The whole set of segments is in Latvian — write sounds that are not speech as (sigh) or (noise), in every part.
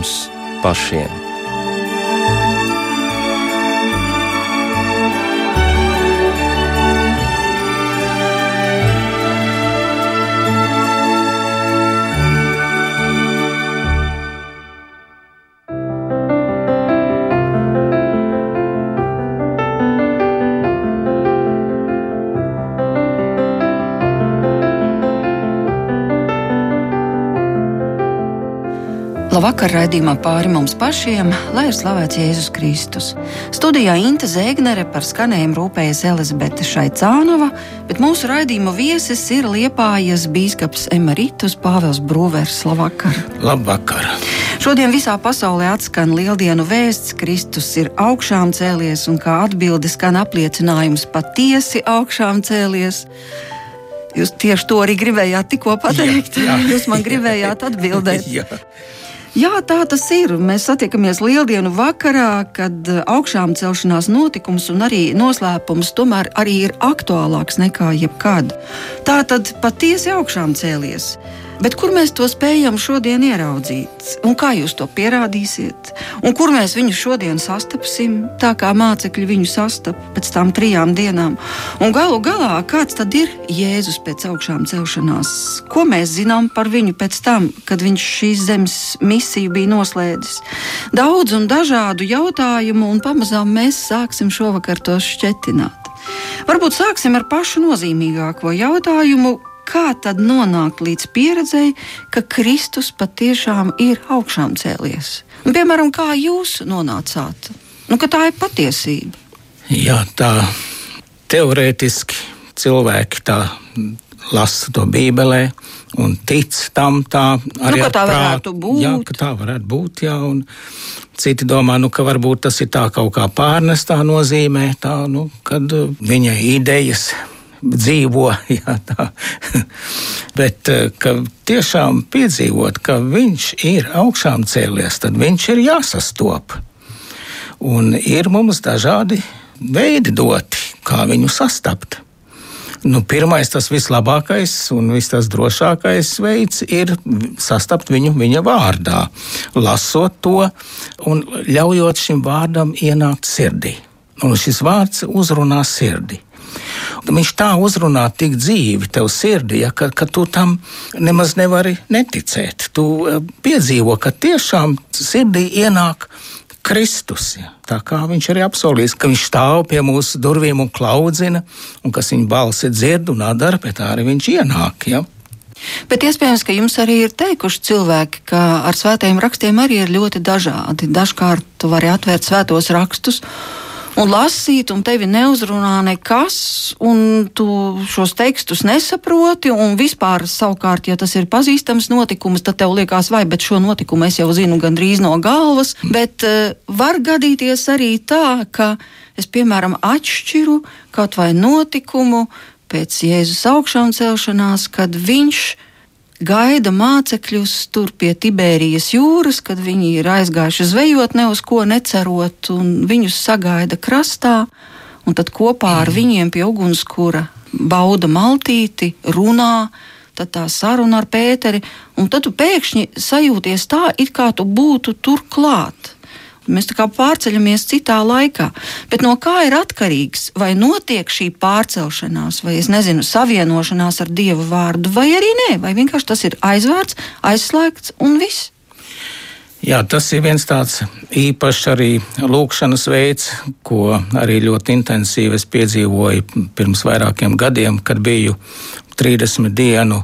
mums pašiem. Labvakar, raidījumā pāri mums pašiem, lai ir slavēts Jēzus Kristus. Studijā Inte Zēgnere par skanējumu rūpējas Elizabete Šaicānova, bet mūsu raidījuma viesis ir Liepājas bīskaps Emeritus Pāvils Brūvers. Labvakar! Labvakar! Šodien visā pasaulē atskan lieldienu vēsts, Kristus ir augšām cēlies un kā atbilde skan apliecinājums patiesi augšām cēlies. Jūs tieši to arī gribējāt tikko pateikt. Jā, jā. Jūs man gribējāt (laughs) atbildēt. Jā. Tā tas ir. Mēs satiekamies Lieldienu vakarā, kad eh, augšām celšanās notikums un arī noslēpums tomēr arī ir aktuālāks nekā jebkad. Tā tad patiesi augšām cēlies. Bet kur mēs to spējam šodien ieraudzīt? Un kā jūs to pierādīsiet? Un kur mēs viņu šodien sastapsim, tā kā mācekļi viņu sastapa pēc tam trijām dienām? Un galu galā, kāds tad ir Jēzus pēc augšām celšanās? Ko mēs zinām par viņu pēc tam, kad viņš šīs zemes misiju bija noslēdzis? Daudz un dažādu jautājumu, un pamazām mēs sāksim šovakar tos šķetināt. Varbūt sāksim ar pašu nozīmīgāko jautājumu, kā tad nonākt līdz pieredzei, ka Kristus patiešām ir augšām cēlies? Un, piemēram, kā jūs nonācāt? Nu, tā ir patiesība. Jā, tā teorētiski cilvēki tā lasa to Bībelē un tic tam. Tā arī nu, tā varētu būt. Jā, tā varētu būt. Jā, un citi domā, nu, ka varbūt tas ir tā kaut kā pārnestā nozīmē, tā, nu, kad viņa idejas dzīvo. (laughs) Jā, tā. Bet eh, tiešām piedzīvot, ka viņš ir augšām cēlies, tad viņš ir jāsastop. Un ir mums dažādi veidi doti, kā viņu sastapt. Nu, pirmais, tas vislabākais un tas drošākais veids ir sastapt viņu viņa vārdā, lasot to un ļaujot šim vārdam ienākt sirdī. Un šis vārds uzrunā sirdi. Viņš tā uzrunā tik dzīvi tev sirdī, ja, ka, ka tu tam nemaz nevari neticēt. Tu eh, piedzīvo, ka tiešām sirdī ienāk Kristus. Ja. Tā kā viņš arī apsolījis, ka viņš stāv pie mūsu durvīm un klaudzina, un kas viņa balsi dzird un dara, pie tā arī viņš ienāk. Ja. Bet iespējams, ka jums arī ir teikuši cilvēki, ka ar svētajiem rakstiem arī ir ļoti dažādi. Dažkārt tu vari atvērt svētos rakstus un lasīt, un tevi neuzrunā nekas, un tu šos tekstus nesaproti, un vispār, savukārt, ja tas ir pazīstams notikums, tad tev liekas, vai, bet šo notikumu es jau zinu gandrīz no galvas, bet uh, var gadīties arī tā, ka es, piemēram, atšķiru kaut vai notikumu pēc Jēzus augšām celšanās, kad viņš ir gaida mācekļus tur pie Tibērijas jūras, kad viņi ir aizgājuši zvejot, ne uz ko necerot, un viņus sagaida krastā, un tad kopā ar viņiem pie ugunskura bauda maltīti, runā. Tad tā saruna ar Pēteri, un tad tu pēkšņi sajūties tā, it kā tu būtu tur klāt. Mēs tā kā pārceļamies citā laikā. Bet no kā ir atkarīgs, vai notiek šī pārcelšanās, vai nezinu, savienošanās ar Dieva vārdu, vai arī nē, vai vienkārši tas ir aizvērts, aizslēgts un viss. Jā, tas ir viens tāds īpašs arī lūkšanas veids, ko arī ļoti intensīvi es piedzīvoju pirms vairākiem gadiem, kad biju 30 dienu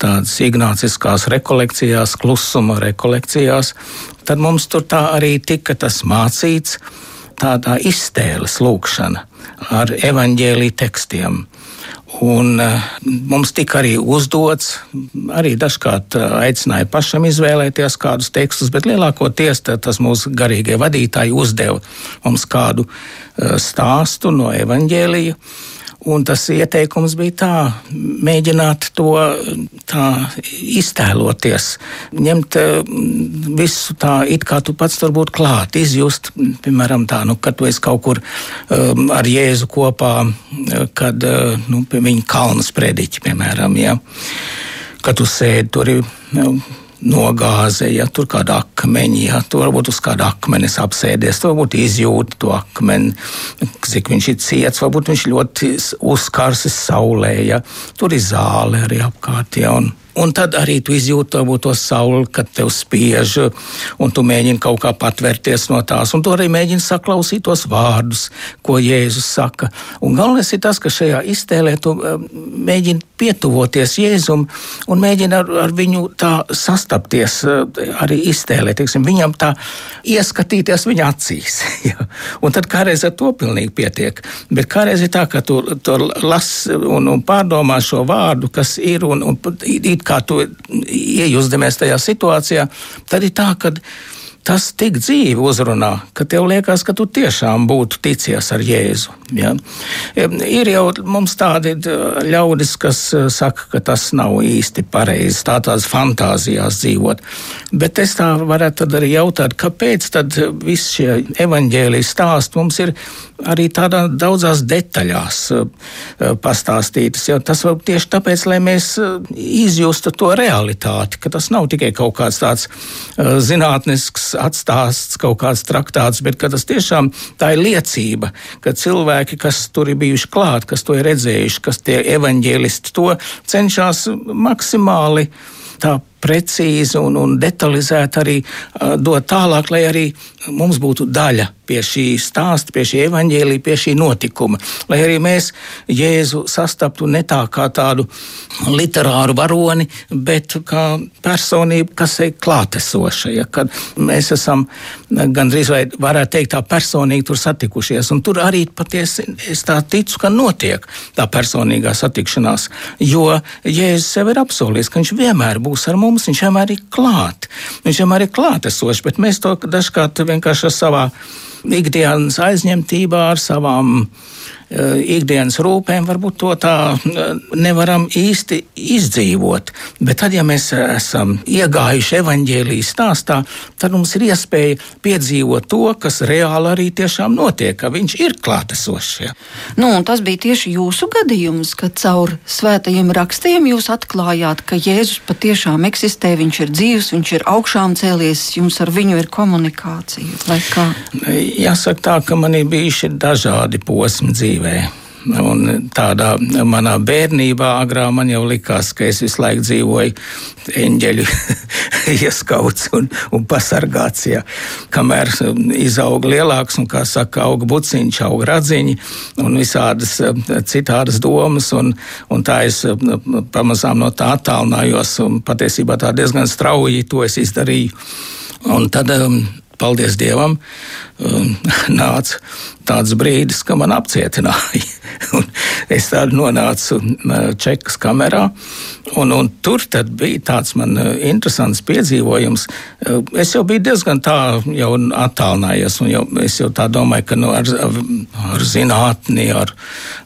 tādas ignāciskās rekolekcijās, klusuma rekolekcijās tad mums tur tā arī tika tas mācīts, tādā iztēles lūkšana ar evaņģēlī tekstiem. Un uh, mums tika arī uzdots, arī dažkārt uh, aicināja pašam izvēlēties kādus tekstus, bet lielākoties tas mūsu garīgie vadītāji uzdeva mums kādu uh, stāstu no evaņģēlija. Uh, Un tas ieteikums bija tā, mēģināt to tā iztēloties, ņemt eh, visu tā, it kā tu pats tur būtu klāt, izjust, piemēram, tā, nu, kad tu esi kaut kur um, ar Jēzu kopā, eh, kad uh, nu, viņa kalnas prediķi, piemēram, ja, kad tu sēdi tur. Nu, nogāze, ja tur kāda akmeņa, ja tur varbūt uz kāda akmenes apsēdies, tur varbūt izjūt to akmeni, cik viņš ir ciets, varbūt viņš ļoti uzkarsis saulē, ja tur ir zāle arī apkārt. Ja, un, Un tad arī tu izjūti to sauli, kad tev spiež, un tu mēģini kaut kā patvērties no tās. Un tu arī mēģini saklausīt tos vārdus, ko Jēzus saka. Un galvenais ir tas, ka šajā iztēlē tu eh, mēģini pietuvoties Jēzum un mēģini ar, ar viņu tā sastapties eh, arī iztēlē. Teiksim, viņam tā ieskatīties viņa acīs. (laughs) ja. Un tad kādreiz ar to pilnīgi pietiek. Bet kādreiz ir tā, ka tu, tu lasi un, un pārdomā šo vārdu, kas ir un, un it kā tu iejūsdamies tajā situācijā, tad ir tā, ka tas tik dzīvi uzrunā, ka tev liekas, ka tu tiešām būtu ticies ar Jēzu. Ja? Ir jau mums tādi ļaudis, kas e, saka, ka tas nav īsti pareizi, tā tās fantāzijās dzīvot. Bet es tā varētu arī jautāt, kāpēc tad visi šie evaņģēlijas stāsti mums ir arī tādā daudzās detaļās e, e, pastāstītas. Ja? Tas var tieši tāpēc, lai mēs izjustu to realitāti, ka tas nav tikai kaut kāds tāds zinātnisks atstāsts, kaut kāds traktāts, bet tas tiešām tā ir liecība, ka cilvēki, kas tur ir bijuši klāt, kas to ir redzējuši, kas tie evaņģēlisti to cenšas maksimāli tā precīzi un, un detalizēti arī uh, dot tālāk, lai arī mums būtu daļa pie šī stāsta, pie šī evaņģēlīja, pie šī notikuma. Lai arī mēs Jēzu sastaptu ne tā kā tādu literāru varoni, bet kā personību, kas ir klātesoša. Ja, kad mēs esam gandrīz vai varētu teikt tā personīgi tur satikušies. Un tur arī patiesi es tā ticu, ka notiek tā personīgā satikšanās. Jo Jēzus sev ir apsolījis, ka viņš vienmēr būs ar mums, viņš vienmēr ir klāt. Viņš vienmēr ir klātesošs, bet mēs to dažkārt vienkārši savā ikdienas aizņemtībā ar savām ikdienas rūpēm, varbūt to tā eh, nevaram īsti izdzīvot. Bet tad, ja mēs esam iegājuši evaņģēlijas stāstā, tad mums ir iespēja piedzīvot to, kas reāli arī tiešām notiek, ka viņš ir klātesošs. Nu, tas bija tieši jūsu gadījums, kad caur svētajiem rakstiem jūs atklājāt, ka Jēzus patiešām eksistē, viņš ir dzīves, viņš ir augšām cēlies, jums ar viņu ir komunikācija. Jāsaka tā, ka man ir bijuši dažādi posmi dzīvē dzīvē. Un tādā manā bērnībā agrā man jau likās, ka es visu laiku dzīvoju eņģeļu (laughs) ieskauts un, un pasargāts. Ja. Kamēr izauga lielāks un, kā saka, auga buciņš, auga radziņi un visādas citādas domas. Un, un tā es pamazām no tā attālinājos un patiesībā tā diezgan strauji to es izdarīju. Un tad um, paldies Dievam, (laughs) nāca tāds brīdis, ka man apcietināja. (laughs) es tādu nonācu Čekas kamerā, un, un tur bija tāds man interesants piedzīvojums. Es jau biju diezgan tā jau attālinājies, un jau, es jau tā domāju, ka nu, ar, ar zinātni, ar,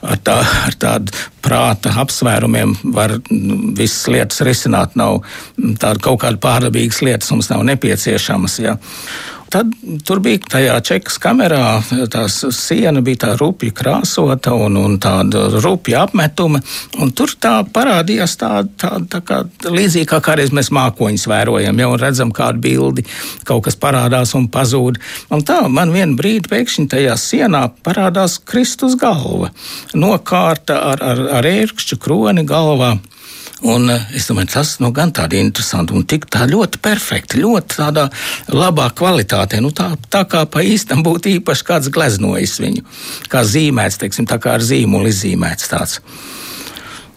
ar, tā, ar tādu prāta apsvērumiem var visas lietas risināt. Nav tāda kaut kāda pārdabīgas lietas mums nav nepieciešamas. Ja. Tad tur bija tajā čekas kamerā, tā siena bija tā rupji krāsota un, un tāda rupja apmetuma. Tur tā parādījās tā, tā, tā kā līdzīgi kā kādreiz mēs mākoņus vērojam, jau redzam kādu bildi, kaut kas parādās un pazūd. Un tā man vienu brīdi pēkšņi tajā sienā parādās Kristus galva, nokārta ar, ar, ar ērkšķu kroni galvā. Un eh, es domāju, tas nu, gan tādi interesanti un tik tā ļoti perfekti, ļoti tādā labā kvalitātē. Nu, tā, tā kā pa īstam būtu īpaši kāds gleznojis viņu, kā zīmēts, teiksim, tā kā ar zīmolu izzīmēts tāds.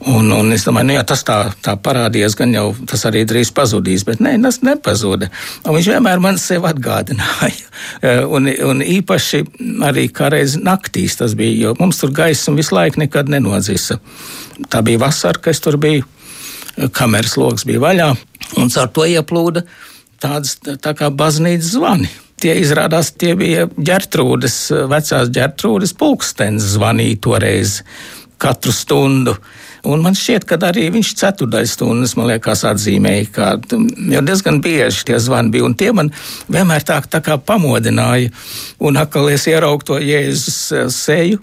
Un, un es domāju, nu, ja tas tā, tā parādījās, gan jau tas arī drīz pazudīs, bet nē, tas nepazuda. Un viņš vienmēr man sev atgādināja. (laughs) Eh, un, un īpaši arī kādreiz naktīs tas bija, jo mums tur gaisma visu laiku nekad nenodzisa. Tā bija vasara, kas tur bija kameras lokus bija vaļā, un caur to ieplūda tādas tā kā baznīcas zvani. Tie izrādās, tie bija ģertrūdes, vecās ģertrūdes pulkstenis zvanīja toreiz katru stundu. Un man šķiet, ka arī viņš ceturdaļas stundas, man liekas, atzīmēja, ka jau diezgan bieži tie zvani bija. Un tie man vienmēr tā, tā kā pamodināja. Un atkal es ieraugu to Jēzus seju,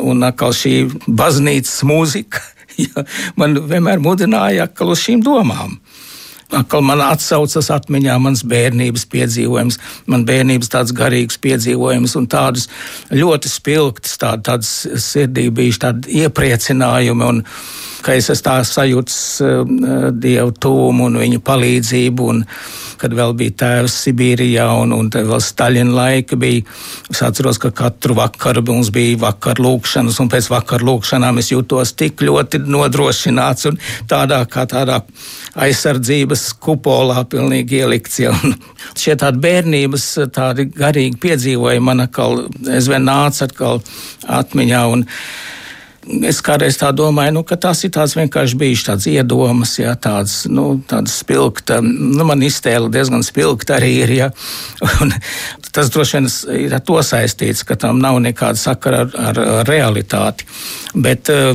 un atkal šī baznīcas mūzika (laughs) ja, man vienmēr mudināja atkal uz šīm domām. atkal man atsaucas atmiņā mans bērnības piedzīvojums, man bērnības tāds garīgs piedzīvojums un tādas ļoti spilgtas, tā, tādas sirdī bijuši tādi iepriecinājumi un ka es esmu tā sajūts uh, Dievu tūmu un viņa palīdzību un kad vēl bija tēvs Sibīrijā un, un vēl Staļina laika bija. Es atceros, ka katru vakaru mums bija vakar lūkšanas, un pēc vakar lūkšanām es jūtos tik ļoti nodrošināts un tādā kā tādā aizsardzības kupolā pilnīgi ielikts. Ja. Šie tādi bērnības, tādi garīgi piedzīvojumi man atkal, es vien nāca atkal atmiņā. Un, Es kādreiz tā domāju, nu, ka tās ir tās vienkārši bijušas tādas iedomas, ja, tādas, nu, tādas spilgta, nu, man iztēle diezgan spilgta arī ir, ja, (laughs) un tas droši vien ir ar to saistīts, ka tam nav nekāda sakara ar, ar, ar realitāti. Bet uh,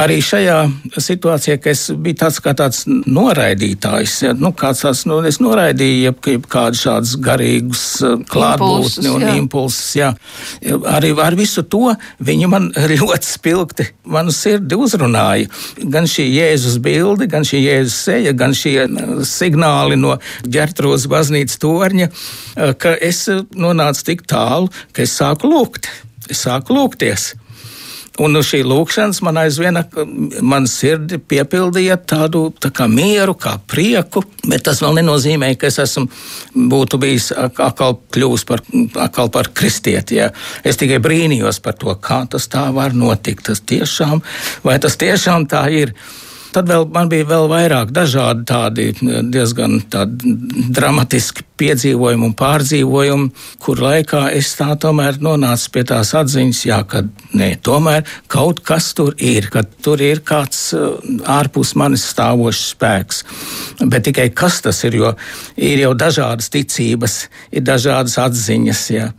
arī šajā situācijā, ka es biju tāds kā tāds noraidītājs, ja, nu, kāds tāds, nu, es noraidīju jeb, jeb kādu šādus garīgus uh, klātbūtni un jā. impulsus, jā. Arī ar visu to viņi man (laughs) ļoti spilgti manu sirdi uzrunāja. Gan šī Jēzus bildi, gan šī Jēzus seja, gan šie signāli no ģertrūzes baznīcas torņa, ka es nonācu tik tālu, ka es sāku lūgt. Es sāku lūgties. Un šī lūkšanas man aizvien man sirdi piepildīja tādu tā kā mieru, kā prieku, bet tas vēl nenozīmē, ka es esmu būtu bijis atkal kļuvis par, atkal par kristieti. Ja. Es tikai brīnījos par to, kā tas tā var notikt. Tas tiešām, vai tas tiešām tā ir? Tad vēl man bija vēl vairāk dažādi tādi diezgan tādi dramatiski piedzīvojumi un pārdzīvojumi, kur laikā es tā tomēr nonācu pie tās atziņas, jā, ka nē, tomēr kaut kas tur ir, ka tur ir kāds uh, ārpus manis stāvošs spēks. Bet tikai kas tas ir, jo ir jau dažādas ticības, ir dažādas atziņas. Jā.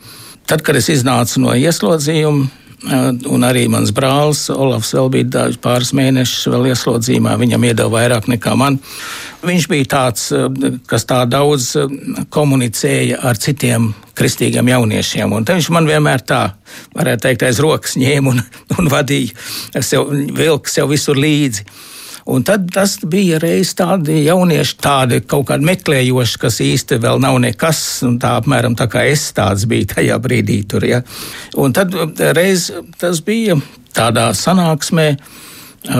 Tad, kad es iznācu no ieslodzījuma, Un arī mans brālis Olafs vēl bija pāris mēnešus vēl ieslodzījumā. Viņam iedeva vairāk nekā man. Viņš bija tāds, kas tā daudz komunicēja ar citiem kristīgiem jauniešiem. Un viņš man vienmēr tā, varētu teikt, aiz rokas ņēma un, un vadīja, sev, vilka sev visur līdzi. Un tad tas bija reiz tādi jaunieši, tādi kaut kādi meklējoši, kas īsti vēl nav nekas, un tā apmēram tā kā es tāds biju tajā brīdī tur. Ja. Un tad reiz tas bija tādā sanāksmē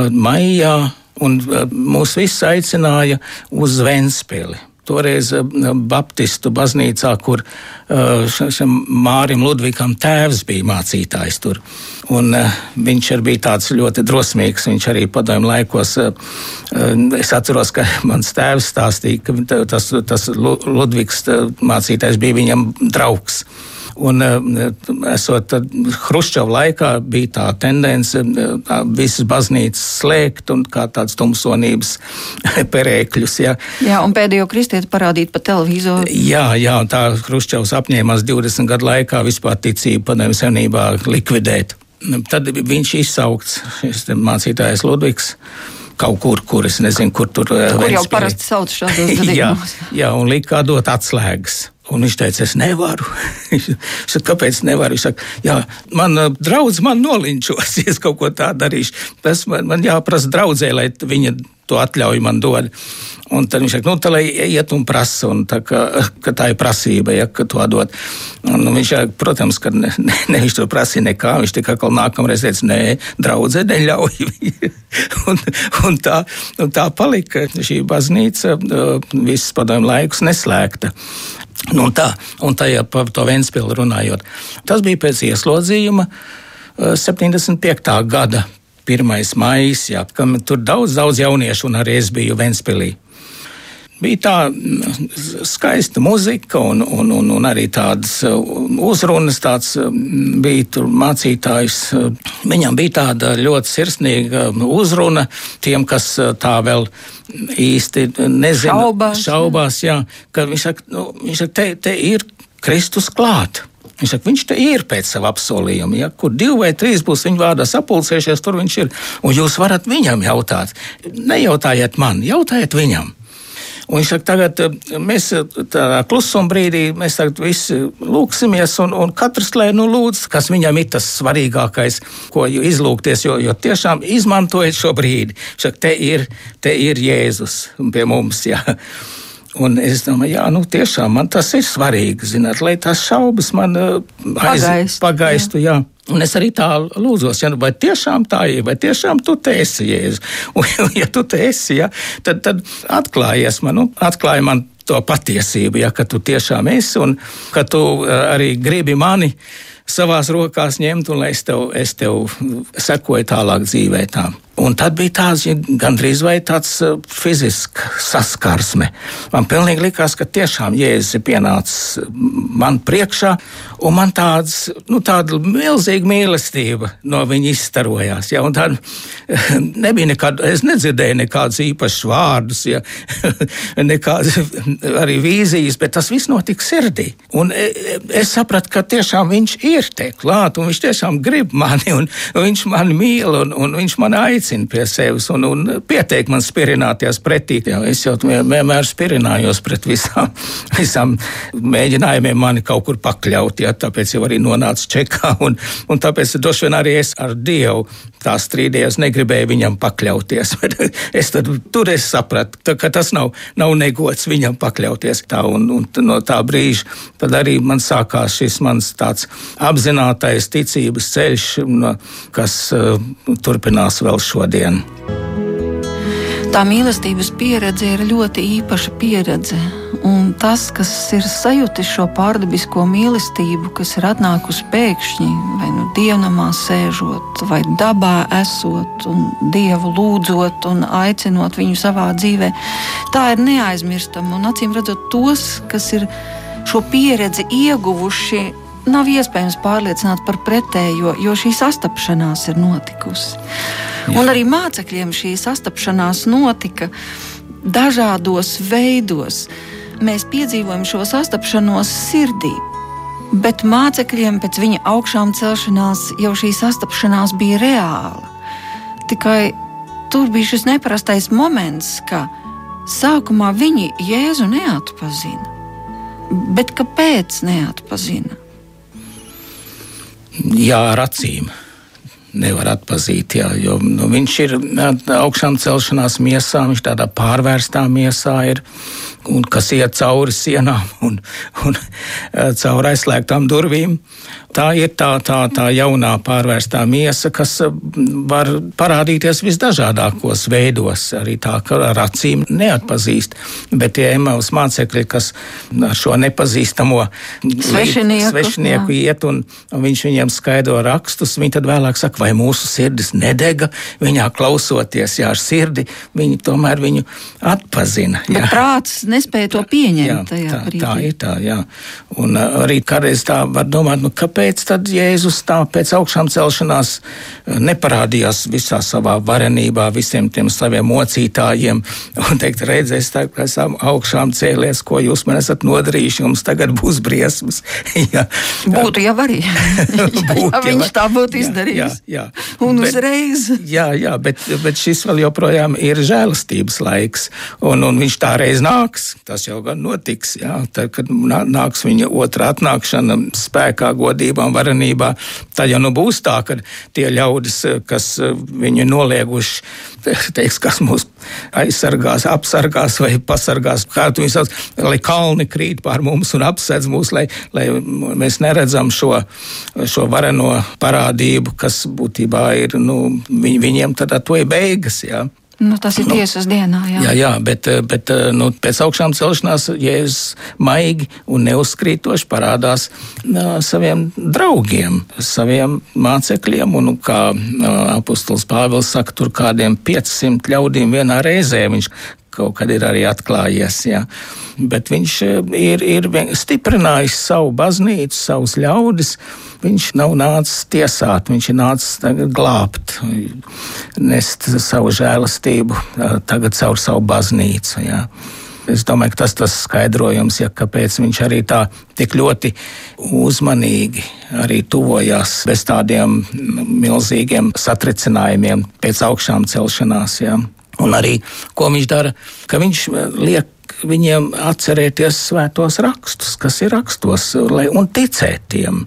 maijā, un mūs visus aicināja uz Ventspili toreiz eh, Baptistu baznīcā, kur eh, Mārim Ludvigam tēvs bija mācītājs tur. Un, uh, viņš arī bija tāds ļoti drosmīgs. Viņš arī padomju laikos, es atceros, ka (laughs) mans tēvs stāstīja, ka tas, tas Ludvigs mācītājs bija viņam draugs. Un, eh, esot Hruščova laikā, bija tā tendence tā visas baznīcas slēgt un kā tāds tumsonības (laughs) perēkļus. Ja. Jā, un pēdējo kristieti parādīt pa televizoru. Jā, jā, un tā Hruščovs apņēmās 20 gadu laikā vispār ticību padomju senībā likvidēt. Tad viņš izsaukts, šis mācītājs Ludvigs kaut kur, kur es nezinu, kur tur. Eh, kur jau parasti sauc šādos (laughs) gadījumos. jā, jā, un lika dot atslēgas. Un viņš teica, es nevaru. (laughs) Viņš saka, kāpēc nevaru? Viņš saka, jā, man uh, draudz man nolinčos, ja es (laughs) kaut ko tādu darīšu. Tas man, man jāprasa draudzē, lai viņa to atļauju man dod. Un tad viņš saka, nu, tā lai iet un prasa, un tā, ka, ka tā ir prasība, ja, ka to dod. Un, un viņš, protams, ka ne, ne, ne viņš to prasīja nekā, viņš tikai kaut nākamreiz teica, nē, draudzē neļauj. (laughs) un, un, tā, un tā palika šī baznīca visus padomu laikus neslēgta. Nu, tā, un tajā par to Vēnspili runājot. Tas bija pēc ieslodzījuma 75. Eh, gada 1. maija, kad tur daudz, daudz jauniešu, un arī es biju Vēnspilī bija tā mm, skaista muzika un, un, un, un arī tādas uh, uzrunas. Tāds mm, bija tur mācītājs. Viņam bija tāda ļoti sirsnīga uzruna tiem, kas tā vēl īsti nezina. Šaubās. Šaubās jā, ka viņš saka, nu, viņš saka te, te ir Kristus klāt. Viņš saka, viņš te ir pēc sava apsolījuma. Ja, kur divi vai trīs būs viņa vārdā sapulcējušies, tur viņš ir. Un jūs varat viņam jautāt. Nejautājiet man, jautājiet viņam. Un viņš saka, tagad eh, mēs eh, tādā klusuma brīdī, visi lūksimies, un, un katrs lai nu lūdz, kas viņam ir tas svarīgākais, ko izlūgties, jo, jo tiešām izmantojiet šo brīdi. Saka, te ir, te ir Jēzus pie mums. Jā. Un es domāju, jā, nu, tiešām man tas ir svarīgi, zināt, lai tās šaubas man uh, Pagaist, pagaistu. Jā. Jā. Un es arī tā lūdzos, ja, nu, vai tiešām tā ir, vai tiešām tu te esi jēzus. (laughs) Un, ja tu te esi, ja, tad, tad atklājies man, nu, atklāja man to patiesību, ja, ka tu tiešām esi un ka tu uh, arī gribi mani savās rokās ņemt, un lai es tev, es tev sekoju tālāk dzīvē. Tā. Un tad bija tāds ja, gandrīz vai tāds uh, fizisks saskarsme. Man pilnīgi likās, ka tiešām Jēzus ir pienācis man priekšā, un man tāds, nu, tāda milzīga mīlestība no viņa izstarojās. Ja, tāda, (laughs) nebija nekāda, es nedzirdēju nekādus īpašus vārdus, ja, (laughs) nekādas (laughs) arī vīzijas, bet tas viss notika sirdī. Un e, e, es sapratu, ka tiešām viņš ir te klāt, un viņš tiešām grib mani, un, viņš mani mīl, un, un viņš man aicina aicina pie sevis un, un pieteikt man spirināties pretī. Jā, es jau vienmēr spirinājos pret visām, (laughs) visām mēģinājumiem mani kaut kur pakļaut, jā, tāpēc jau arī nonācu čekā. Un, un tāpēc droši vien arī es ar Dievu tā strīdējos, negribēju viņam pakļauties. (laughs) es tad, tur es sapratu, tā, ka tas nav, nav negods viņam pakļauties. Tā, un, un no tā brīža tad arī man sākās šis mans tāds apzinātais ticības ceļš, kas uh, turpinās vēl šodien. Tā mīlestības pieredze ir ļoti īpaša pieredze. Un tas, kas ir sajutis šo pārdabisko mīlestību, kas ir atnākusi pēkšņi, vai nu dievnamā sēžot, vai dabā esot, un dievu lūdzot un aicinot viņu savā dzīvē, tā ir neaizmirstama. Un acīm redzot, tos, kas ir šo pieredzi ieguvuši, nav iespējams pārliecināt par pretējo, jo šī sastapšanās ir notikusi. Jā. Un arī mācekļiem šī sastapšanās notika dažādos veidos. Mēs piedzīvojam šo sastapšanos sirdī, bet mācekļiem pēc viņa augšām celšanās jau šī sastapšanās bija reāla. Tikai tur bija šis neparastais moments, ka sākumā viņi Jēzu neatpazina. Bet kāpēc neatpazina? Jā, ar acīm nevar atpazīt. Jā, jo nu, viņš ir augšām celšanās miesā, viņš tādā pārvērstā miesā ir, un, kas iet cauri sienām (laughs) un, un cauri aizslēgtām durvīm. Tā ir tā, tā, tā jaunā pārvērstā miesa, kas var parādīties visdažādākos veidos. Arī tā, ka ar acīm neatpazīst. Bet tie emaulas mācekļi, kas ar šo nepazīstamo svešinieku, svešinieku iet un, un viņš viņiem skaidro rakstus, viņi tad vēlāk saka, vai mūsu sirdis nedega viņā klausoties, jā, ar sirdi viņi tomēr viņu atpazina. Jā. Bet prāts nespēja to pieņemt. Jā, tā, brīdī. tā ir tā, jā. Un arī kādreiz tā var domāt, nu kāpēc tad Jēzus tā pēc augšām celšanās eh, neparādījās visā savā varenībā, visiem tiem saviem mocītājiem (laughs) un teikt, redzēs, tā kā esam augšām cēlies, ko jūs man esat nodarījuši, jums tagad būs briesmas. (laughs) (laughs) ja, būtu jau arī. būtu, ja viņš tā būtu izdarījis. Jā, jā. Un bet, uzreiz. Jā, jā, bet, bet šis vēl joprojām ir žēlastības laiks, un, un viņš tā reiz nāks, tas jau gan notiks, jā, tad, kad nāks viņa otrā atnākšana spēkā, godībā un varenībā, tad jau nu būs tā, ka tie ļaudis, kas viņu nolieguši, teiks, kas mūs aizsargās, apsargās vai pasargās, kā tu viņus sauc, lai kalni krīt pār mums un apsedz mūs, lai, lai mēs neredzam šo, šo vareno parādību, kas būtībā ir, nu, viņ, viņiem tad to ir beigas, jā. Nu, tas ir nu, tiesas dienā. Jā, jā, jā bet, bet nu, pēc augšām celšanās Jēzus maigi un neuzkrītoši parādās uh, saviem draugiem, saviem mācekļiem. Un, kā uh, apustulis Pāvils saka, tur kādiem 500 ļaudīm vienā reizē viņš kaut kad ir arī atklājies. Jā. Bet viņš ir, ir stiprinājis savu baznīcu, savus ļaudis. Viņš nav nācis tiesāt, viņš ir nācis glābt, nest savu žēlastību tagad caur savu baznīcu. Jā. Es domāju, ka tas ir skaidrojums, ja, kāpēc viņš arī tā tik ļoti uzmanīgi arī tuvojās bez tādiem milzīgiem satricinājumiem pēc augšām celšanās. Ja. Un arī, ko viņš dara, ka viņš liek viņiem atcerēties svētos rakstus, kas ir rakstos, lai, un ticēt tiem.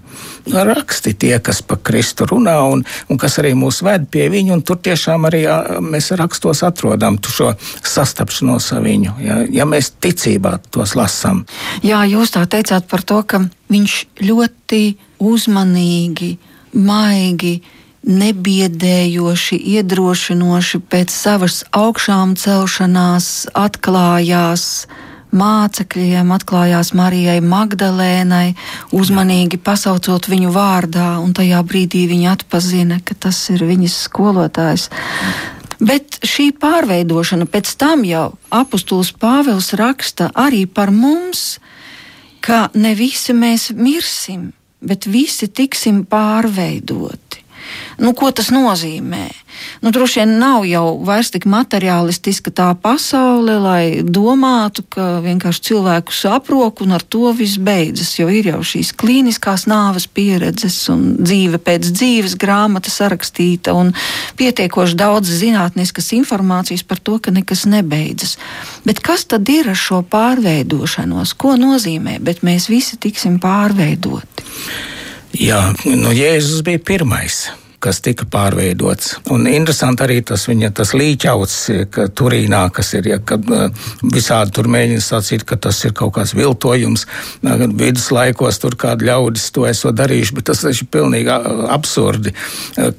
Raksti tie, kas pa Kristu runā un, un kas arī mūs ved pie viņa, un tur tiešām arī mēs rakstos atrodam šo sastapšanos ar viņu, ja, ja mēs ticībā tos lasām. Jā, jūs tā teicāt par to, ka viņš ļoti uzmanīgi, maigi, nebiedējoši, iedrošinoši pēc savas augšām celšanās atklājās mācekļiem, atklājās Marijai Magdalēnai, uzmanīgi pasaucot viņu vārdā, un tajā brīdī viņa atpazina, ka tas ir viņas skolotājs. Bet šī pārveidošana pēc tam jau apustulis Pāvils raksta arī par mums, ka ne visi mēs mirsim, bet visi tiksim pārveidoti. Nu, ko tas nozīmē? Nu, droši vien nav jau vairs tik materiālistiska tā pasaule, lai domātu, ka vienkārši cilvēku saprok un ar to viss beidzas. Jo ir jau šīs klīniskās nāves pieredzes un dzīve pēc dzīves grāmata sarakstīta un pietiekoši daudz zinātniskas informācijas par to, ka nekas nebeidzas. Bet kas tad ir ar šo pārveidošanos? Ko nozīmē? Bet mēs visi tiksim pārveidoti. Jā, nu, Jēzus bija pirmais kas tika pārveidots. Un interesanti arī tas viņa tas līķauts, ka Turīnā, kas ir, ja, kad visādi tur mēģina sacīt, ka tas ir kaut kāds viltojums. Viduslaikos tur kādi ļaudis to esot darījuši, bet tas taču ir pilnīgi absurdi.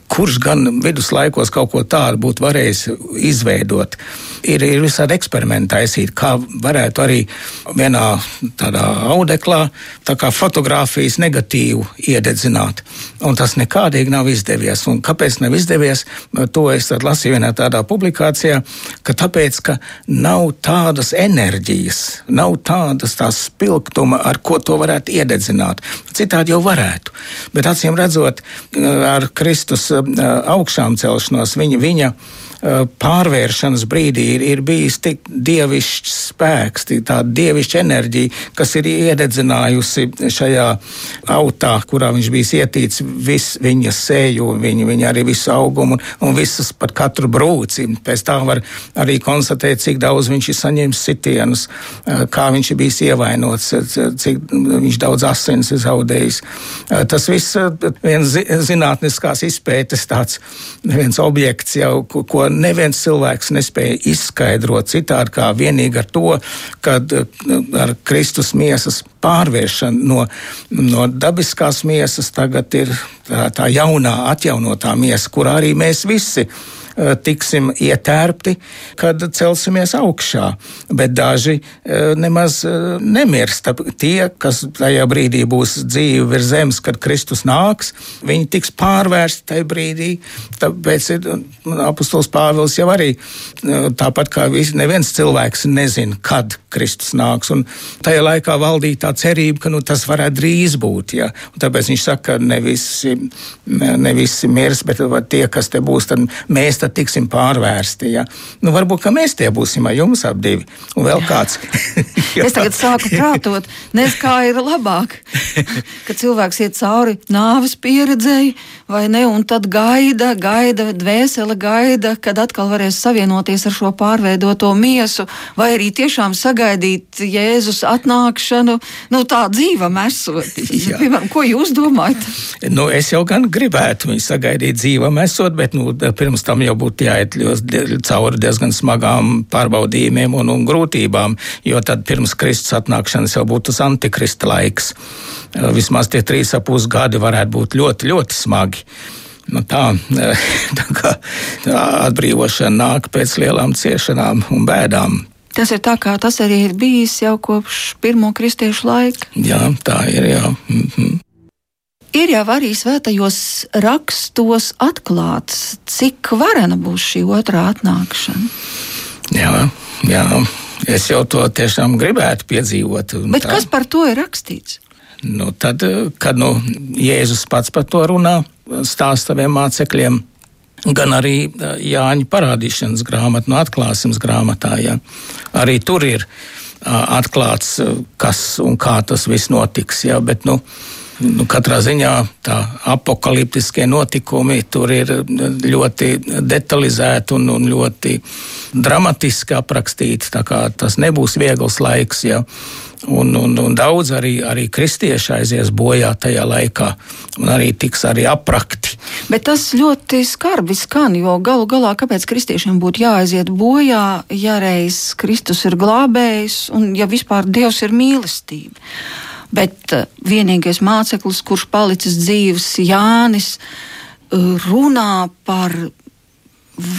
Kurš gan viduslaikos kaut ko tādu būtu varējis izveidot? Ir, ir visādi eksperimenti taisīt, kā varētu arī vienā tādā audeklā, tā kā fotografijas negatīvu iededzināt. Un tas nekādīgi nav izdevies izdevies. Un kāpēc nav izdevies? To es lasīju vienā tādā publikācijā, ka tāpēc, ka nav tādas enerģijas, nav tādas tās spilgtuma, ar ko to varētu iededzināt. Citādi jau varētu. Bet acīm redzot, ar Kristus augšām celšanos viņa. viņa Eh, pārvēršanas brīdī ir, ir bijis tik dievišķs spēks, tāda dievišķa enerģija, kas ir iededzinājusi šajā autā, kurā viņš bija ietīts visu viņa sēju, viņa, viņa arī visu augumu un, un visas pat katru brūci. Pēc tā var arī konstatēt, cik daudz viņš ir saņēmis sitienus, eh, kā viņš ir bijis ievainots, cik viņš daudz asins ir zaudējis. Eh, tas viss viens zinātniskās izpētes tāds viens objekts jau, ko neviens cilvēks nespēja izskaidrot citādi kā vienīgi ar to, kad ar Kristus miesas pārvēršanu no, no dabiskās miesas tagad ir tā, tā jaunā, atjaunotā miesa, kur arī mēs visi esam Eh, tiksim ietērpti, kad celsimies augšā. Bet daži eh, nemaz eh, nemirst. Tie, kas tajā brīdī būs dzīvi virs zemes, kad Kristus nāks, viņi tiks pārvērsti tajā brīdī. Tāpēc apustulis Pāvils jau arī tāpat kā visi, neviens cilvēks nezina, kad Kristus nāks. Un tajā laikā valdīja tā cerība, ka nu, tas varētu drīz būt. Ja? Un tāpēc viņš saka, ka ne visi, ne visi mirs, bet tie, kas te būs, tad mēs tad tiksim pārvērsti. Ja? Nu, varbūt mēs tie būsim ar jums ap divi un vēl kāds. (laughs) es tagad sāku prātot, nes kā ir labāk, (laughs) ka cilvēks iet cauri nāves pieredzēji vai ne, un tad gaida, gaida, dvēsele gaida, kad atkal varēs savienoties ar šo pārveidoto miesu, vai arī tiešām sagaidīt Jēzus atnākšanu, nu tā dzīvam esot. (laughs) Piemēram, ko jūs domājat? Nu, es jau gan gribētu viņu sagaidīt dzīvam esot, bet nu, pirms tam jau būtu jāiet cauri diezgan smagām pārbaudījumiem un, un grūtībām, jo tad pirms Kristus atnākšanas jau būtu tas antikrista laiks. Vismaz tie trīs ap pus gadi varētu būt ļoti, ļoti smagi. Nu tā, (laughs) tā kā tā atbrīvošana nāk pēc lielām ciešanām un bēdām. Tas ir tā, kā tas arī ir bijis jau kopš pirmo kristiešu laika. Jā, tā ir. Jā. Mm -hmm. Ir jau arī svētajos rakstos atklāts, cik varena būs šī otrā atnākšana. Jā, jā. es jau to tiešām gribētu piedzīvot. Bet tā. kas par to ir rakstīts? Nu, tad, kad nu, Jēzus pats par to runā, stāsta saviem mācekļiem, gan arī Jāņa parādīšanas grāmatā, no atklāsmes grāmatā. Ja. Arī tur ir atklāts, kas un kā tas viss notiks. Ja, bet, nu, Nu, katrā ziņā tā apakaliptiskie notikumi tur ir ļoti detalizēti un, un ļoti dramatiski aprakstīti. Tas nebūs viegls laiks. Ja. Un, un, un daudz arī, arī kristieši aizies bojā tajā laikā, un arī tiks arī aprakti. Bet tas ļoti skarbi skan, jo galu galā, kāpēc kristiešiem būtu jāaiziet bojā, ja reiz Kristus ir glābējs un ja vispār Dievs ir mīlestība. Bet uh, vienīgais māceklis, kurš palicis dzīves, Jānis, uh, runā par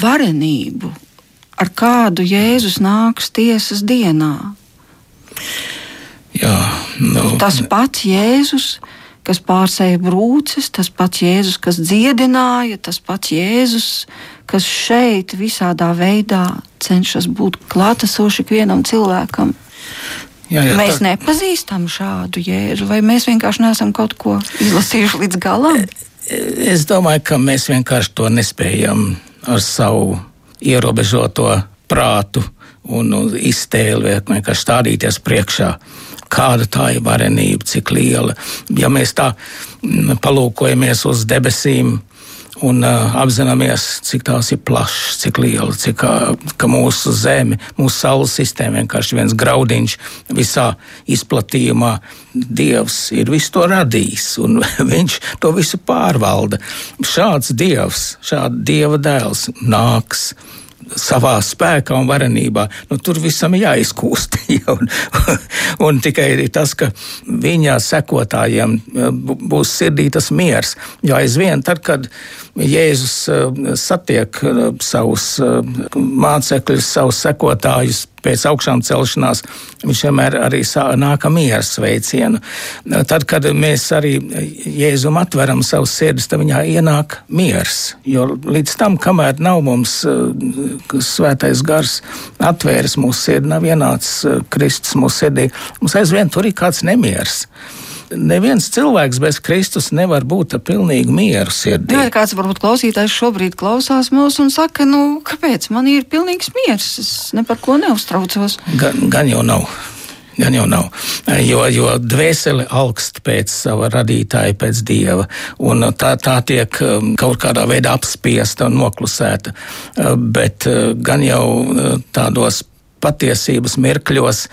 varenību, ar kādu Jēzus nāks tiesas dienā. Jā, nu, tas pats Jēzus, kas pārsēja brūces, tas pats Jēzus, kas dziedināja, tas pats Jēzus, kas šeit visādā veidā cenšas būt klātesoši ikvienam cilvēkam. Jā, jā, mēs tā... nepazīstam šādu jēzu, vai mēs vienkārši neesam kaut ko izlasījuši līdz galam? Es domāju, ka mēs vienkārši to nespējam ar savu ierobežoto prātu un iztēli vienkārši stādīties priekšā kāda tā ir varenība, cik liela. Ja mēs tā mm, palūkojamies uz debesīm, un uh, apzināmies, cik tās ir plašas, cik liela, cik uh, mūsu zeme, mūsu saules sistēma vienkārši viens graudiņš visā izplatījumā. Dievs ir visu to radījis, un (laughs) viņš to visu pārvalda. Šāds dievs, šāds dieva dēls nāks savā spēkā un varenībā, nu, tur visam ir jāizkūst. (laughs) Ja, un, un tikai tas, ka viņa sekotājiem būs sirdī tas miers. Jo aizvien tad, kad Jēzus eh, satiek eh, savus eh, mācekļus, savus sekotājus pēc augšām celšanās, viņš vienmēr arī nāk ar miera sveicienu. Tad, kad mēs arī Jēzum atveram savus sirdis, tad viņā ienāk miers. Jo līdz tam, kamēr nav mums svētais gars atvēris mūsu sirdi, nav ienācis Kristus mūsu sirdī, mums aizvien tur ir kāds nemieris neviens cilvēks bez Kristus nevar būt ar pilnīgu mieru sirdī. Jā, kāds varbūt klausītājs šobrīd klausās mūs un saka, nu, kāpēc man ir pilnīgs miers? Es ne par ko neuztraucos. Gan, gan jau nav. Gan jau nav. Jo, jo dvēsele augst pēc sava radītāja, pēc dieva. Tā, tā tiek um, kaut kādā veidā apspiesta un noklusēta. Uh, bet uh, gan jau uh, tādos patiesības mirkļos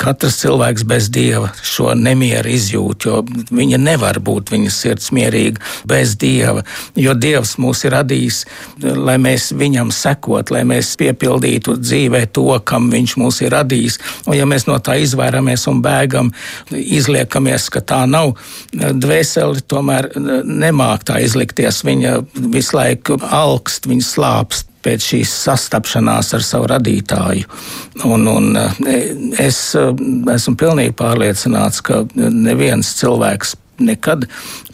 katrs cilvēks bez dieva šo nemieru izjūt, jo viņa nevar būt viņas sirds mierīga bez dieva, jo dievs mūs ir radījis, lai mēs viņam sekot, lai mēs piepildītu dzīvē to, kam viņš mūs ir radījis. Un ja mēs no tā izvairamies un bēgam, izliekamies, ka tā nav, dvēseli tomēr nemāk tā izlikties. Viņa visu laiku alkst, viņa slāpst pēc šīs sastapšanās ar savu radītāju. Un, un eh, es eh, esmu pilnīgi pārliecināts, ka neviens cilvēks nekad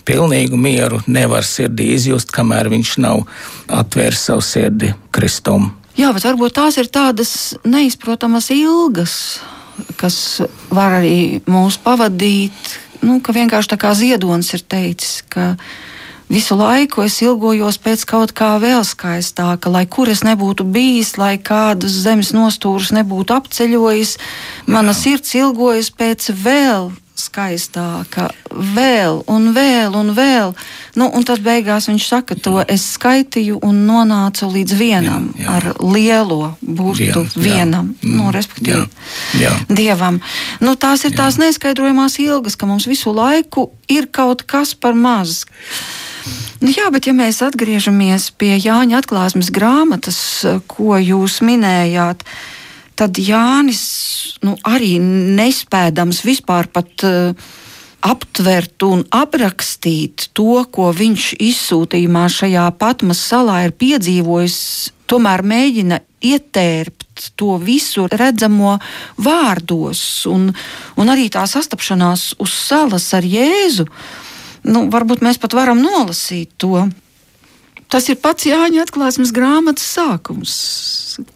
pilnīgu mieru nevar sirdī izjust, kamēr viņš nav atvēris savu sirdi Kristum. Jā, bet varbūt tās ir tādas neizprotamas ilgas, kas var arī mūs pavadīt. Nu, ka vienkārši tā kā ziedonis ir teicis, ka Visu laiku es ilgojos pēc kaut kā vēl skaistāka, lai kur es nebūtu bijis, lai kādas zemes nostūrus nebūtu apceļojis. Mana sirds ilgojas pēc vēl skaistāka, vēl un vēl un vēl. Nu, un tad beigās viņš saka, to es skaitīju un nonācu līdz vienam, jā, jā. ar lielo burtu Vien, vienam, jā. nu, respektīvi, jā, jā. dievam. Nu, tās ir jā. tās neskaidrojamās ilgas, ka mums visu laiku ir kaut kas par maz. Nu, jā, bet ja mēs atgriežamies pie Jāņa atklāsmes grāmatas, ko jūs minējāt, tad Jānis nu, arī nespēdams vispār pat uh, aptvert un aprakstīt to, ko viņš izsūtījumā šajā Patmas salā ir piedzīvojis, tomēr mēģina ietērpt to visu redzamo vārdos un, un arī tā sastapšanās uz salas ar Jēzu. Uh, nu, varbūt mēs pat varam nolasīt to. Tas ir pats Jāņa atklāsmes grāmatas sākums,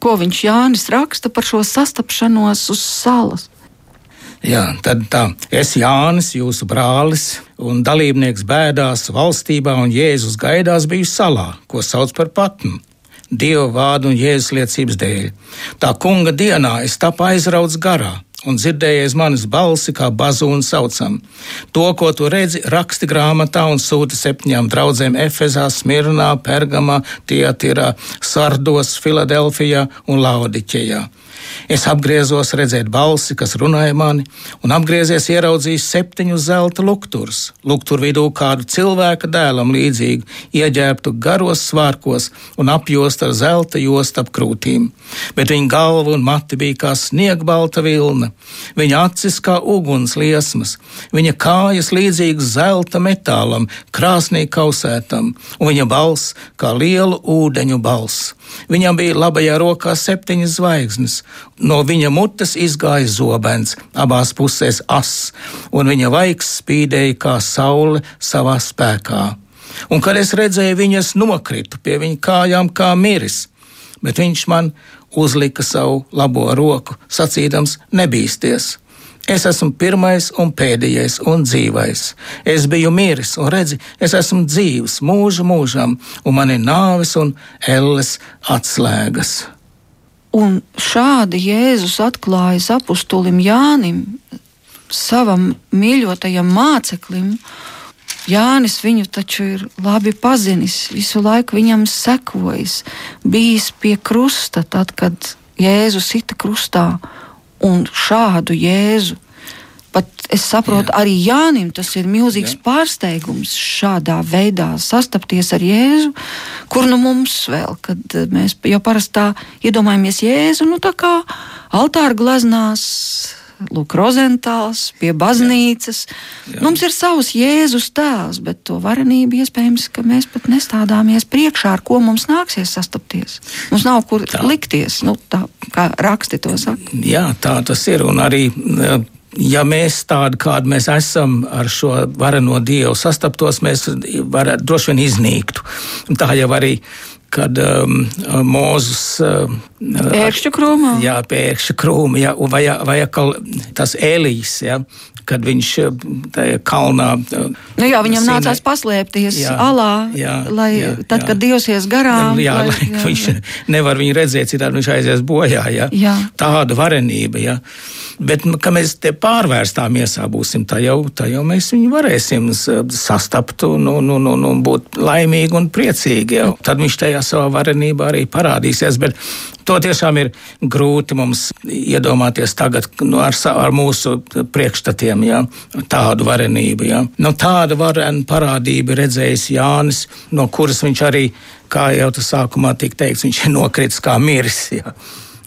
ko viņš Jānis raksta par šo sastapšanos uz salas. Jā, tad tā, es Jānis, jūsu brālis un dalībnieks bēdās, valstībā un Jēzus gaidās biju salā, ko sauc par patnu. Dieva vārdu un jēzus liecības dēļ. Tā kunga dienā es tapu aizrauts garā, un dzirdējies manas balsi, kā bazūnu saucam. To, ko tu redzi, raksti grāmatā un sūti septiņām draudzēm Efezā, Smirnā, Pergamā, Tietirā, Sardos, Filadelfijā un Laudiķejā. Es apgriezos redzēt balsi, kas runāja mani, un apgriezies ieraudzīju septiņus zelta lukturus. Luktur vidū kādu cilvēka dēlam līdzīgu, ieģērbtu garos svārkos un apjost ar zelta jostu ap krūtīm. Bet viņa galva un mati bija kā sniegbalta vilna, viņa acis kā uguns liesmas, viņa kājas līdzīgas zelta metālam, krāsnī kausētam, un viņa balss kā lielu ūdeņu balss. Viņam bija labajā rokā septiņas zvaigznes, no viņa mutes izgāja zobens, abās pusēs ass, un viņa vaigs spīdēja kā saule savā spēkā. Un, kad es redzēju viņas, nokritu pie viņa kājām kā miris, bet viņš man uzlika savu labo roku, sacīdams: Nebīsties! Es esmu pirmais un pēdējais un dzīvais. Es biju miris, un redzi, es esmu dzīvs mūžu mūžam, un man ir nāves un elles atslēgas. Un šādi Jēzus atklājas apustulim Jānim, savam mīļotajam māceklim. Jānis viņu taču ir labi pazinis, visu laiku viņam sekojis, bijis pie krusta, tad, kad Jēzus sita krustā un šādu Jēzu. Pat es saprotu, Jā. arī Jānim tas ir milzīgs Jā. pārsteigums šādā veidā sastapties ar Jēzu, kur nu mums vēl, kad mēs jau parasti tā iedomājamies Jēzu, nu tā kā altāra gleznās, Lūk, Rozentāls, pie baznīcas. Jā. Jā. Mums ir savs Jēzus tēls, bet to varenību iespējams, ka mēs pat nestādāmies priekšā, ar ko mums nāksies sastapties. Mums nav kur tā. likties, nu, tā kā raksti to saka. Jā, tā tas ir. Un arī ja mēs tādi, kādi mēs esam ar šo vareno dievu sastaptos, mēs varētu droši vien iznīktu. Tā jau arī kad um, Mūzes uh, pēkšņu krūmā. Jā, pēkšņu krūmā, jā, vai, vai atkal tas Elijs, jā, kad viņš uh, tajā kalnā. Uh, nu jā, viņam sinai, nācās paslēpties jā, alā, jā, lai jā, tad, jā. kad Dievs ies garām. Jā, lai, lai jā, viņš jā. nevar viņu redzēt, citādi viņš aizies bojā. Jā. Jā. Tāda varenība. Jā. Bet, ka mēs te pārvērstā miesā būsim, tā jau, tā jau mēs viņu varēsim sastapt un, un, un, un, un būt laimīgi un priecīgi. Jau. Tad viņš tajā savā varenībā arī parādīsies. Bet to tiešām ir grūti mums iedomāties tagad nu, ar, ar mūsu priekšstatiem, ja, tādu varenību. Ja. Nu, tāda varena parādība redzējis Jānis, no kuras viņš arī, kā jau tas sākumā tika teikts, viņš ir nokritis kā miris. Ja.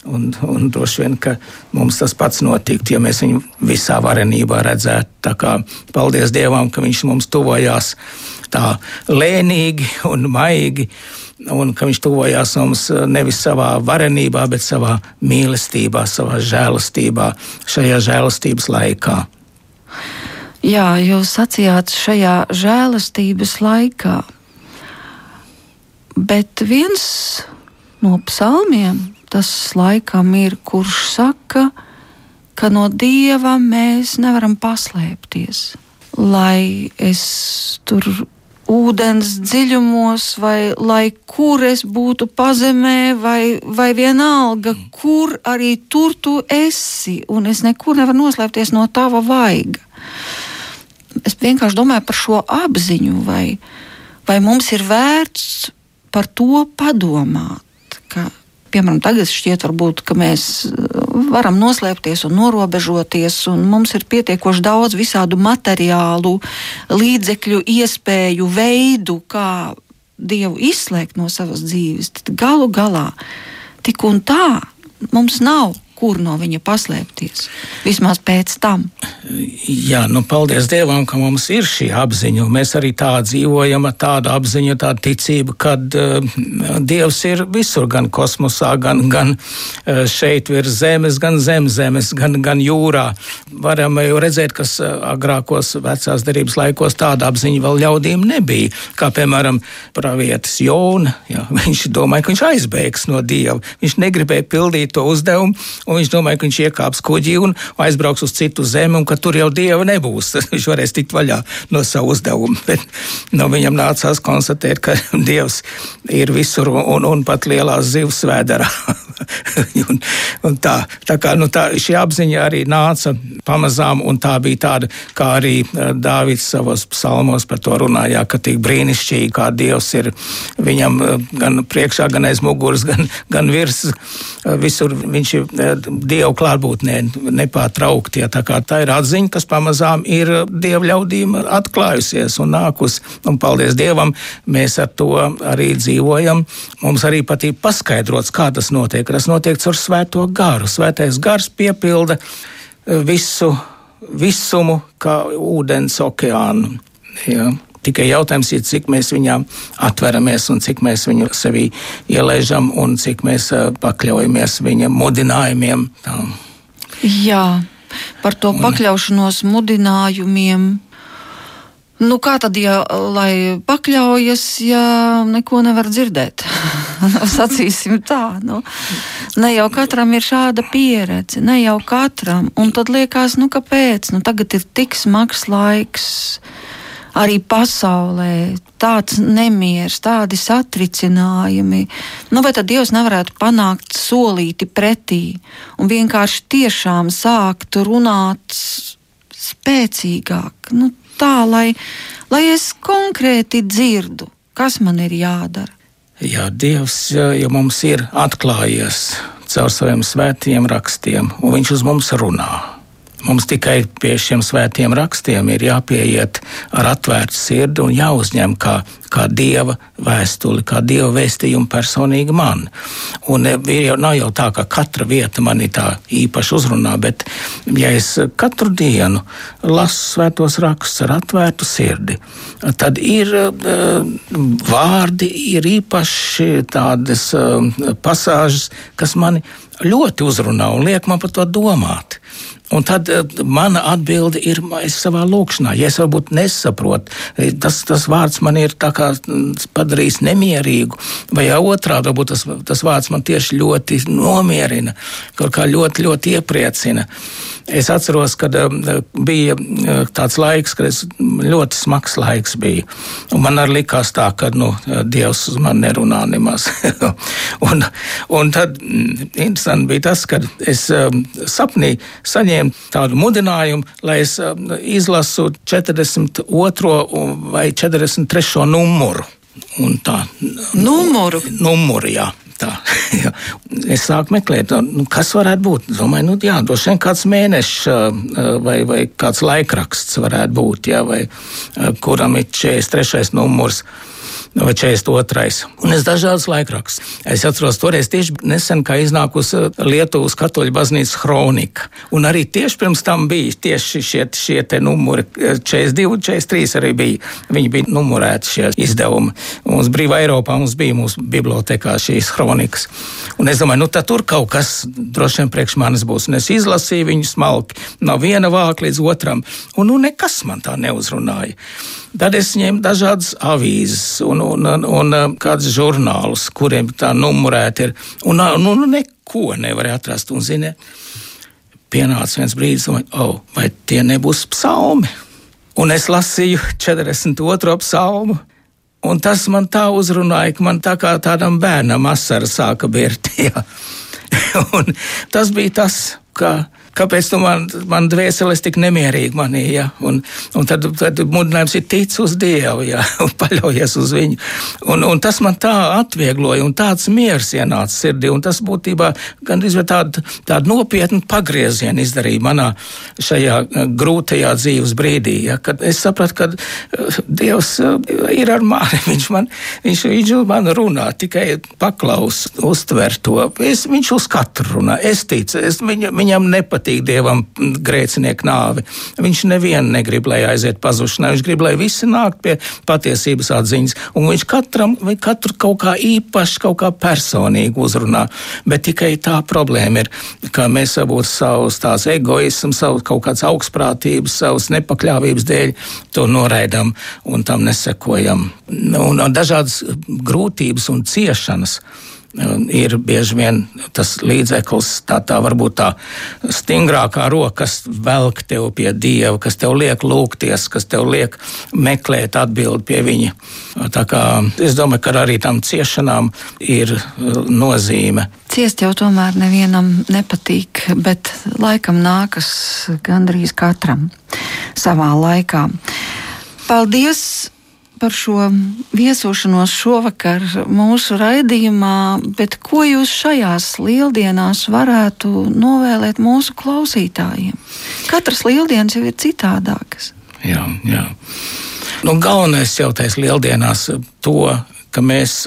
Un, un droši vien, ka mums tas pats notiktu, ja mēs viņu visā varenībā redzētu. Tā kā paldies Dievam, ka viņš mums tuvojās tā lēnīgi un maigi, un ka viņš tuvojās mums nevis savā varenībā, bet savā mīlestībā, savā žēlastībā, šajā žēlastības laikā. Jā, jūs sacījāt šajā žēlastības laikā, bet viens no psalmiem tas laikam ir, kurš saka, ka no dieva mēs nevaram paslēpties. Lai es tur ūdens dziļumos, vai lai kur es būtu pazemē, vai, vai vienalga, kur arī tur tu esi, un es nekur nevaru noslēpties no tava vaiga. Es vienkārši domāju par šo apziņu, vai, vai mums ir vērts par to padomāt, ka piemēram, tagad šķiet, varbūt, ka mēs uh, varam noslēpties un norobežoties, un mums ir pietiekoši daudz visādu materiālu, līdzekļu, iespēju, veidu, kā Dievu izslēgt no savas dzīves. Tad galu galā tik un tā mums nav kur no viņa paslēpties. Vismaz pēc tam. Jā, nu, paldies Dievam, ka mums ir šī apziņa. Mēs arī tā dzīvojam ar tādu apziņu, tādu ticību, ka uh, Dievs ir visur, gan kosmosā, gan, gan uh, šeit virs zemes, gan zem zemes, gan, gan jūrā. Varam jau redzēt, ka uh, agrākos vecās derības laikos tāda apziņa vēl ļaudīm nebija. Kā piemēram, pravietis Jona, jā, (laughs) viņš domāja, ka viņš aizbēgs no Dieva. Viņš negribēja pildīt to uzdevumu un viņš domāja, ka viņš iekāps kuģī un aizbrauks uz citu zemi, un ka tur jau dieva nebūs. (laughs) viņš varēs tikt vaļā no savu uzdevumu. (laughs) Bet nu, viņam nācās konstatēt, ka (laughs) dievs ir visur un, un pat lielās zivs vēderā. un, un tā, tā kā nu, tā, šī apziņa arī nāca pamazām, un tā bija tāda, kā arī eh, Dāvids savos psalmos par to runāja, ka tik brīnišķīgi, kā Dievs ir viņam eh, gan priekšā, gan aiz muguras, gan, gan virs. Eh, visur viņš ir Dievu klātbūtnē nepārtraukti. Ja, tā, tā ir atziņa, kas pamazām ir Dieva ļaudīm atklājusies un nākus. Un paldies Dievam, mēs ar to arī dzīvojam. Mums arī patīk paskaidrots, kā tas notiek. Tas notiek caur svēto garu. Svētais gars piepilda eh, visu visumu, kā ūdens okeānu. Ja. Tikai jautājums ir, cik mēs viņām atveramies un cik mēs viņu sevī ielaižam un cik mēs eh, pakļaujamies viņa mudinājumiem. Tā. Jā, par to un, pakļaušanos mudinājumiem Nu, kā tad, ja lai pakļaujas, ja neko nevar dzirdēt? (laughs) Sacīsim tā, nu, ne jau katram ir šāda pieredze, ne jau katram. Un tad liekas, nu, kāpēc? Nu, tagad ir tik smags laiks arī pasaulē, tāds nemieris, tādi satricinājumi. Nu, vai tad Dievs nevarētu panākt solīti pretī un vienkārši tiešām sākt runāt spēcīgāk? Nu, tā, lai, lai es konkrēti dzirdu, kas man ir jādara. Jā, Dievs ja mums ir atklājies caur saviem svētiem rakstiem, un Viņš uz mums runā. Mums tikai pie šiem svētiem rakstiem ir jāpieiet ar atvērtu sirdi un jāuzņem kā, kā dieva vēstuli, kā dieva vēstījumu personīgi man. Un e, jau, nav jau tā, ka katra vieta man ir tā īpaši uzrunā, bet ja es katru dienu lasu svētos rakstus ar atvērtu sirdi, tad ir uh, vārdi, ir īpaši tādas uh, pasāžas, kas mani ļoti uzrunā un liek man par to domāt. Un tad uh, mana atbilde ir savā lūkšanā. Ja es varbūt nesaprotu, eh, tas, tas vārds man ir mm, padarījis nemierīgu, vai otrādi, varbūt tas, tas vārds man tieši ļoti nomierina, kaut kā ļoti, ļoti iepriecina. Es atceros, kad uh, bija tāds laiks, kad es ļoti smags laiks bija. Un man arī likās tā, ka nu, Dievs uz mani nerunā nemaz. (laughs) un, un tad mm, interesanti bija tas, kad es sapnī saņēmu saņēmu tādu mudinājumu, lai es um, izlasu 42. vai 43. numuru. Un tā, numuru? Numuru, jā. Tā, (laughs) jā. Es sāku meklēt, nu, kas varētu būt. Domāju, nu, jā, droši vien kāds mēnešs uh, vai, vai kāds laikraksts varētu būt, jā, vai uh, kuram ir 43. numurs vai 42. Un es dažādas laikrakstus. Es atceros, toreiz tieši nesen, kā iznākusi Lietuvas katoļu baznīcas kronika. Un arī tieši pirms tam bija tieši šie, šie te numuri, 42, 43 arī bija. Viņi bija numurēti šie izdevumi. Mums brīvā Eiropā mums bija mūsu bibliotekā šīs kronikas. Un es domāju, nu tad tur kaut kas droši vien priekš manis būs. Un es izlasīju viņu smalki no viena vāka līdz otram. Un nu nekas man tā neuzrunāja. Tad es ņēmu dažādas avīzes un, un, un, un um, kādus žurnālus, kuriem tā numurēta ir. Un, un, un neko nevar atrast. Un, zini, pienāca viens brīdis, un, oh, vai tie nebūs psalmi? Un es lasīju 42. psalmu. Un tas man tā uzrunāja, ka man tā kā tādam bērnam asara sāka birt. (laughs) tas bija tas, ka kāpēc tu man, man dvēseles tik nemierīgi manī, ja? un, un tad, tad mudinājums ir tic uz Dievu, ja? (laughs) un paļaujies uz viņu. Un, un tas man tā atviegloja, un tāds miers ienāca sirdī, un tas būtībā gandrīz tādu, tādu nopietnu pagriezienu izdarīja manā šajā eh, grūtajā dzīves brīdī, ja? kad es sapratu, ka eh, Dievs eh, ir ar mani, (laughs) viņš man, viņš, viņš man runā, tikai paklaus, uztver to. Es, viņš uz katru runā, es ticu, es viņ, viņam nepatīk nepatīk dievam grēcinieku nāvi. Viņš nevienu negrib, lai aiziet pazušanā. Viņš grib, lai visi nāk pie patiesības atziņas. Un viņš katram, katru kaut kā īpaši, kaut kā personīgi uzrunā. Bet tikai tā problēma ir, ka mēs varbūt savus tās egoismu, savus kaut kādas augstprātības, savas nepakļāvības dēļ to noraidam un tam nesekojam. Un, un dažādas grūtības un ciešanas ir bieži vien tas līdzeklis, tā, tā varbūt tā stingrākā roka, kas velk tev pie Dieva, kas tev liek lūgties, kas tev liek meklēt atbildi pie viņa. Tā kā es domāju, ka arī tam ciešanām ir nozīme. Ciest jau tomēr nevienam nepatīk, bet laikam nākas gandrīz katram savā laikā. Paldies! Par šo viesošanos šovakar mūsu raidījumā, bet ko jūs šajās lieldienās varētu novēlēt mūsu klausītājiem? Katras lieldienas jau ir citādākas. Jā, jā. Nu, galvenais jau tais lieldienās to, ka mēs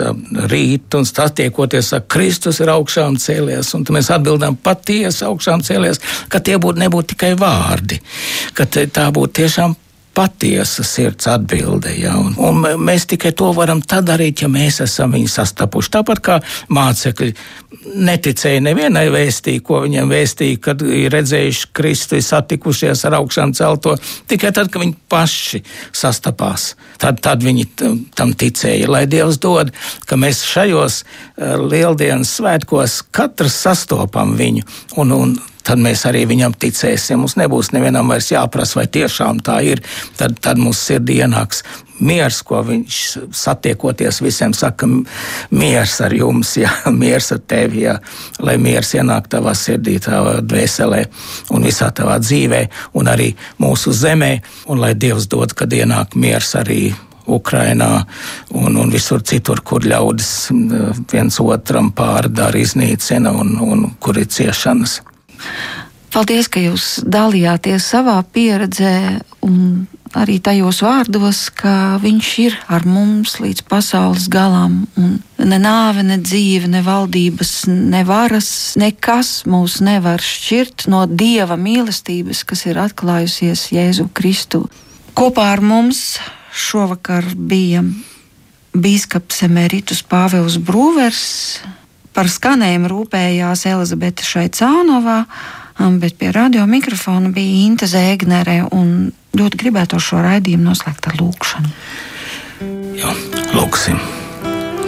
rīt un satiekoties ar Kristus ir augšām cēlies, un mēs atbildām patiesi augšām cēlies, ka tie būtu nebūtu tikai vārdi, ka tā būtu tiešām patiesa sirds atbilde. Ja? Un, un mēs tikai to varam darīt, ja mēs esam viņu sastapuši. Tāpat kā mācekļi neticēja nevienai vēstī, ko viņiem vēstīja, kad ir redzējuši Kristu, satikušies ar augšām celto. Tikai tad, kad viņi paši sastapās, tad, tad viņi tam ticēja. Lai Dievs dod, ka mēs šajos uh, lieldienas svētkos katrs sastopam viņu un, un tad mēs arī viņam ticēsim. Mums nebūs nevienam vairs jāprasa, vai tiešām tā ir. Tad, tad mums sirdī ienāks miers, ko viņš satiekoties visiem saka, miers ar jums, jā, (laughs) miers ar tevi, jā, lai miers ienāk tavā sirdī, tavā dvēselē un visā tavā dzīvē un arī mūsu zemē, un lai Dievs dod, kad ienāk miers arī Ukrainā un, un visur citur, kur ļaudis viens otram pārdara, iznīcina un, un kur ir ciešanas. Paldies, ka jūs dalījāties savā pieredzē un arī tajos vārdos, ka viņš ir ar mums līdz pasaules galam. Ne nāve, ne dzīve, ne valdības, ne varas, nekas mūs nevar šķirt no dieva mīlestības, kas ir atklājusies Jēzu Kristu. Kopā ar mums šovakar bija Bīskaps Emeritus Pāvils Brūvers Par skanējumu rūpējās Elizabete Šaicānovā, um, bet pie radio mikrofona bija Inte Zēgnere ļoti gribētu šo raidījumu noslēgt ar lūkšanu. Jā, lūksim!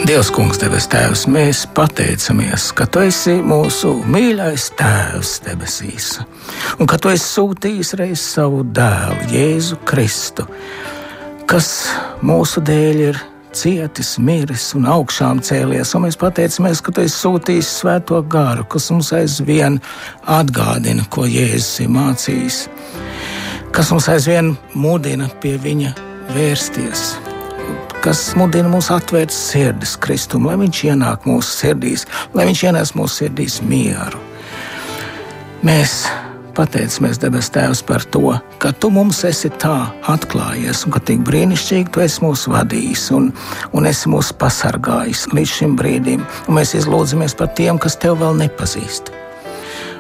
Dievs, Kungs, debes Tēvs, mēs pateicamies, ka Tu esi mūsu mīļais Tēvs debesīs, un ka Tu esi sūtījis reiz savu dēlu, Jēzu Kristu, kas mūsu dēļ ir cietis, miris un augšām cēlies. Un mēs pateicamies, ka tu esi sūtījis svēto garu, kas mums aizvien atgādina, ko Jēzus ir mācījis, kas mums aizvien mudina pie viņa vērsties. Kas mudina mūs atvērt sirdis Kristum, lai Viņš ienāk mūsu sirdīs, lai Viņš ienes mūsu sirdīs mieru. Mēs pateicamies, debes Tēvs, par to, ka Tu mums esi tā atklājies un ka tik brīnišķīgi Tu esi mūs vadījis un, un esi mūs pasargājis līdz šim brīdim. Un mēs izlūdzamies par tiem, kas Tev vēl nepazīst.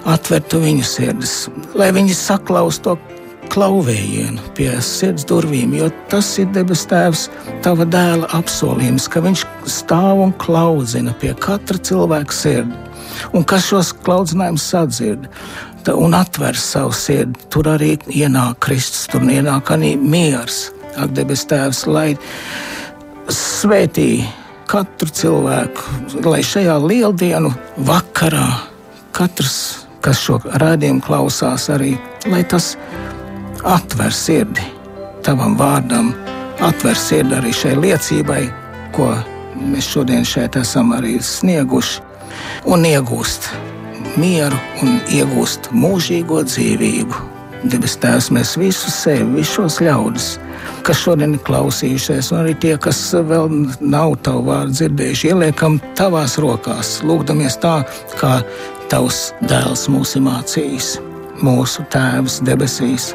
Atvertu viņu sirdis, lai viņi saklaus to klauvējienu pie sirds durvīm, jo tas ir debes Tēvs, Tava dēla apsolījums, ka Viņš stāv un klaudzina pie katra cilvēka sirdi. Un kas šos klaudzinājumus sadzird, un atver savu sirdi. Tur arī ienāk Kristus, tur ienāk arī miers. Ak, debes Tēvs, lai svētī katru cilvēku, lai šajā lieldienu vakarā katrs, kas šo rādījumu klausās, arī lai tas atver sirdi tavam vārdam, atver sirdi arī šai liecībai, ko mēs šodien šeit esam arī snieguši un iegūst mieru un iegūst mūžīgo dzīvību. Debes Tēvs, mēs visus sevi, visus šos ļaudis, kas šodien ir klausījušies, un arī tie, kas vēl nav tavu vārdu dzirdējuši, ieliekam tavās rokās, lūgdamies tā, kā tavs dēls mūs ir mācījis, mūsu Tēvs debesīs.